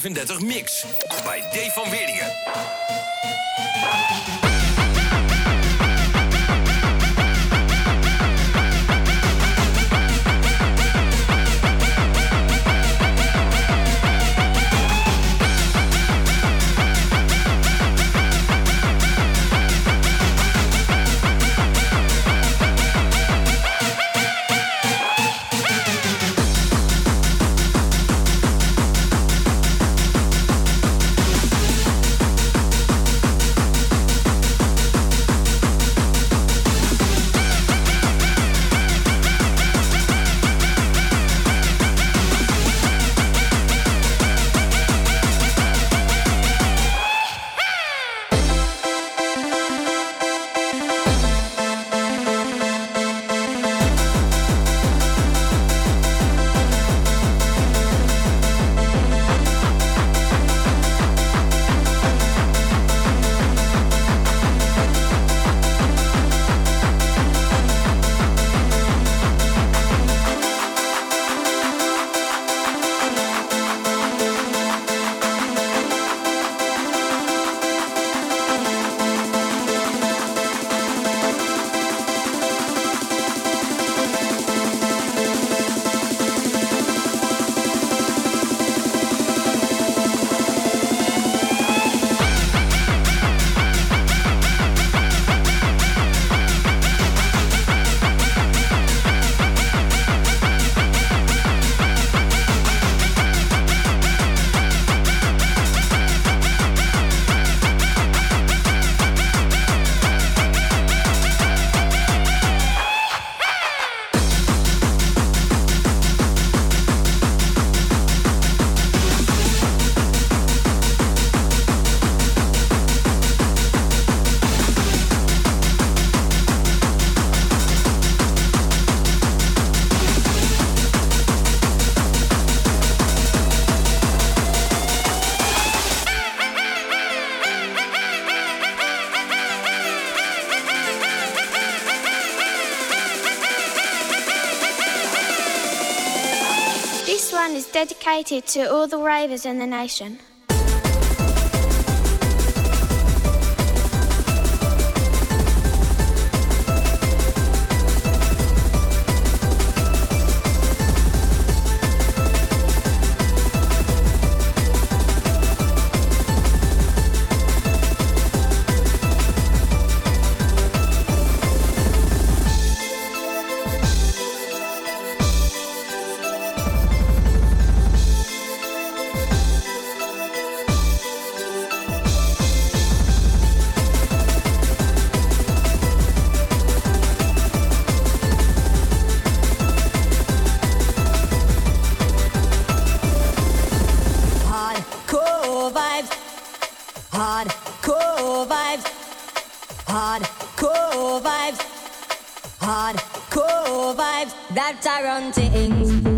35 Mix. Bij Dave van Weeringen. Dedicated to all the ravers in the nation. Hardcore vibes. Hardcore vibes. Hardcore vibes. That are on things.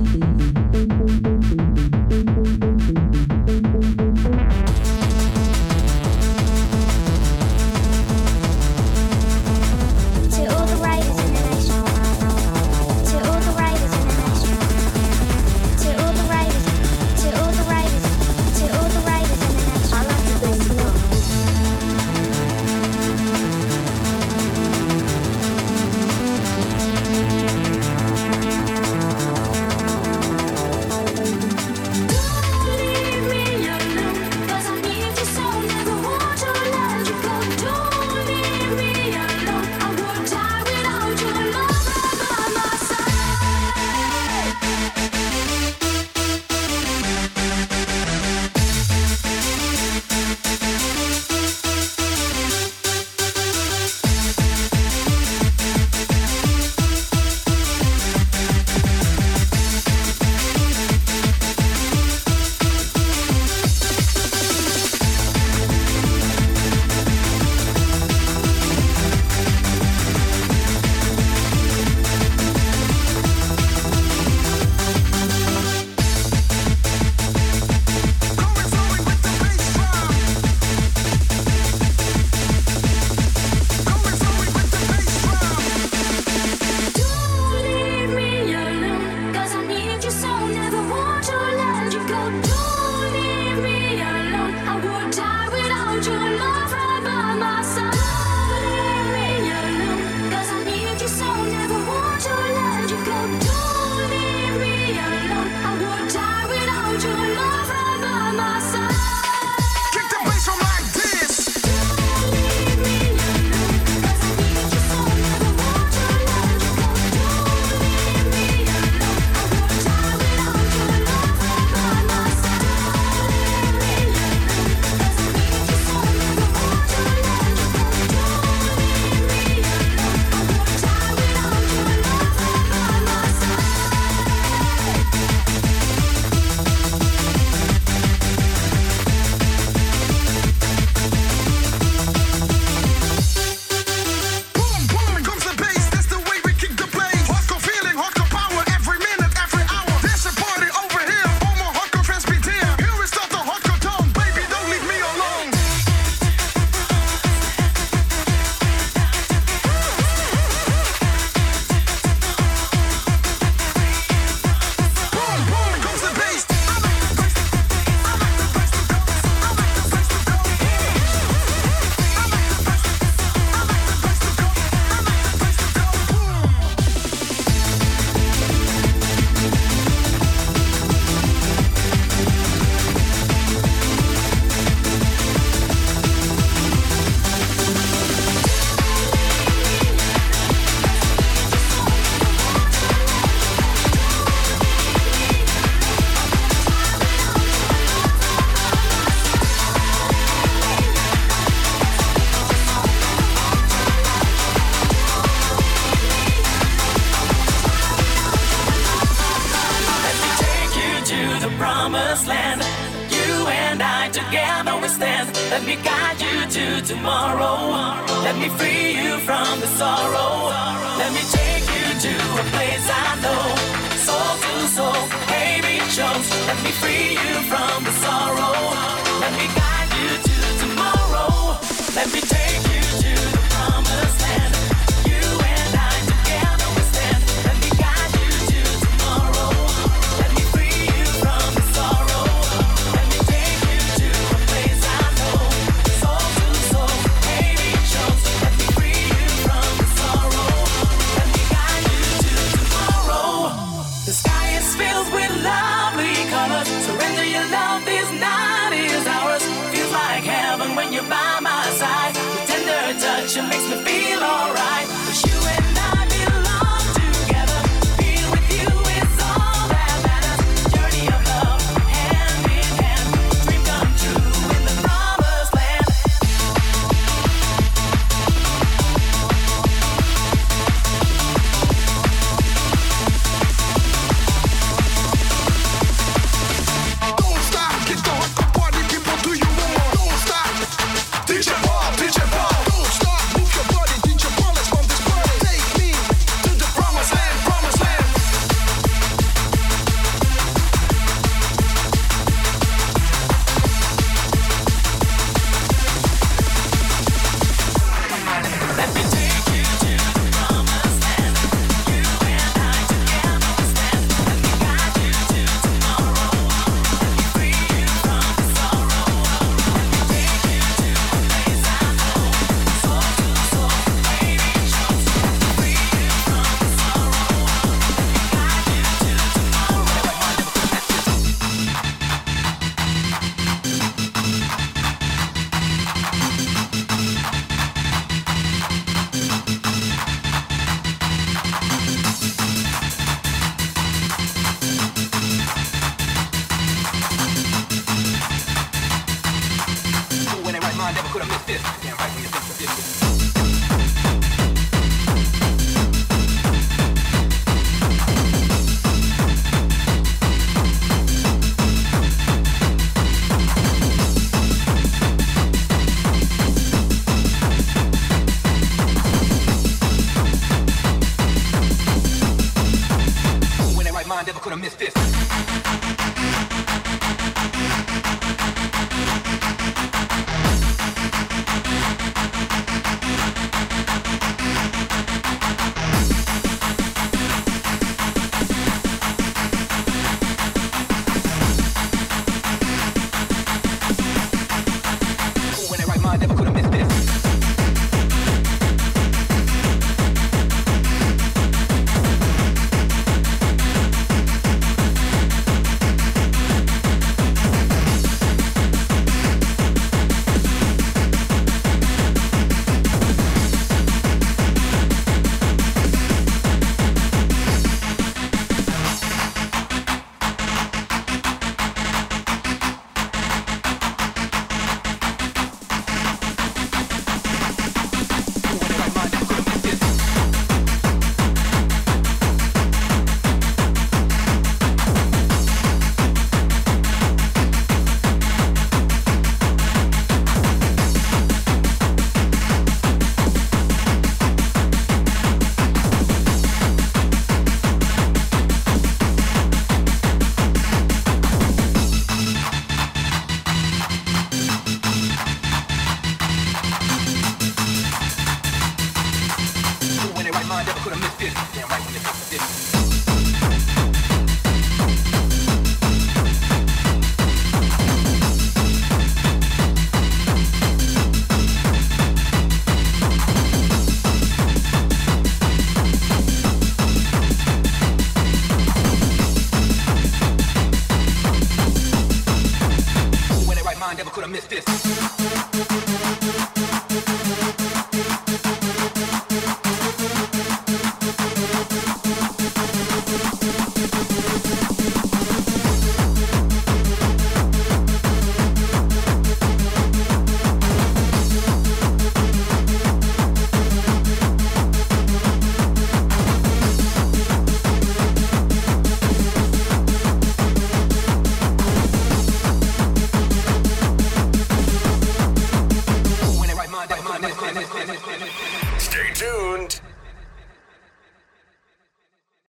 This.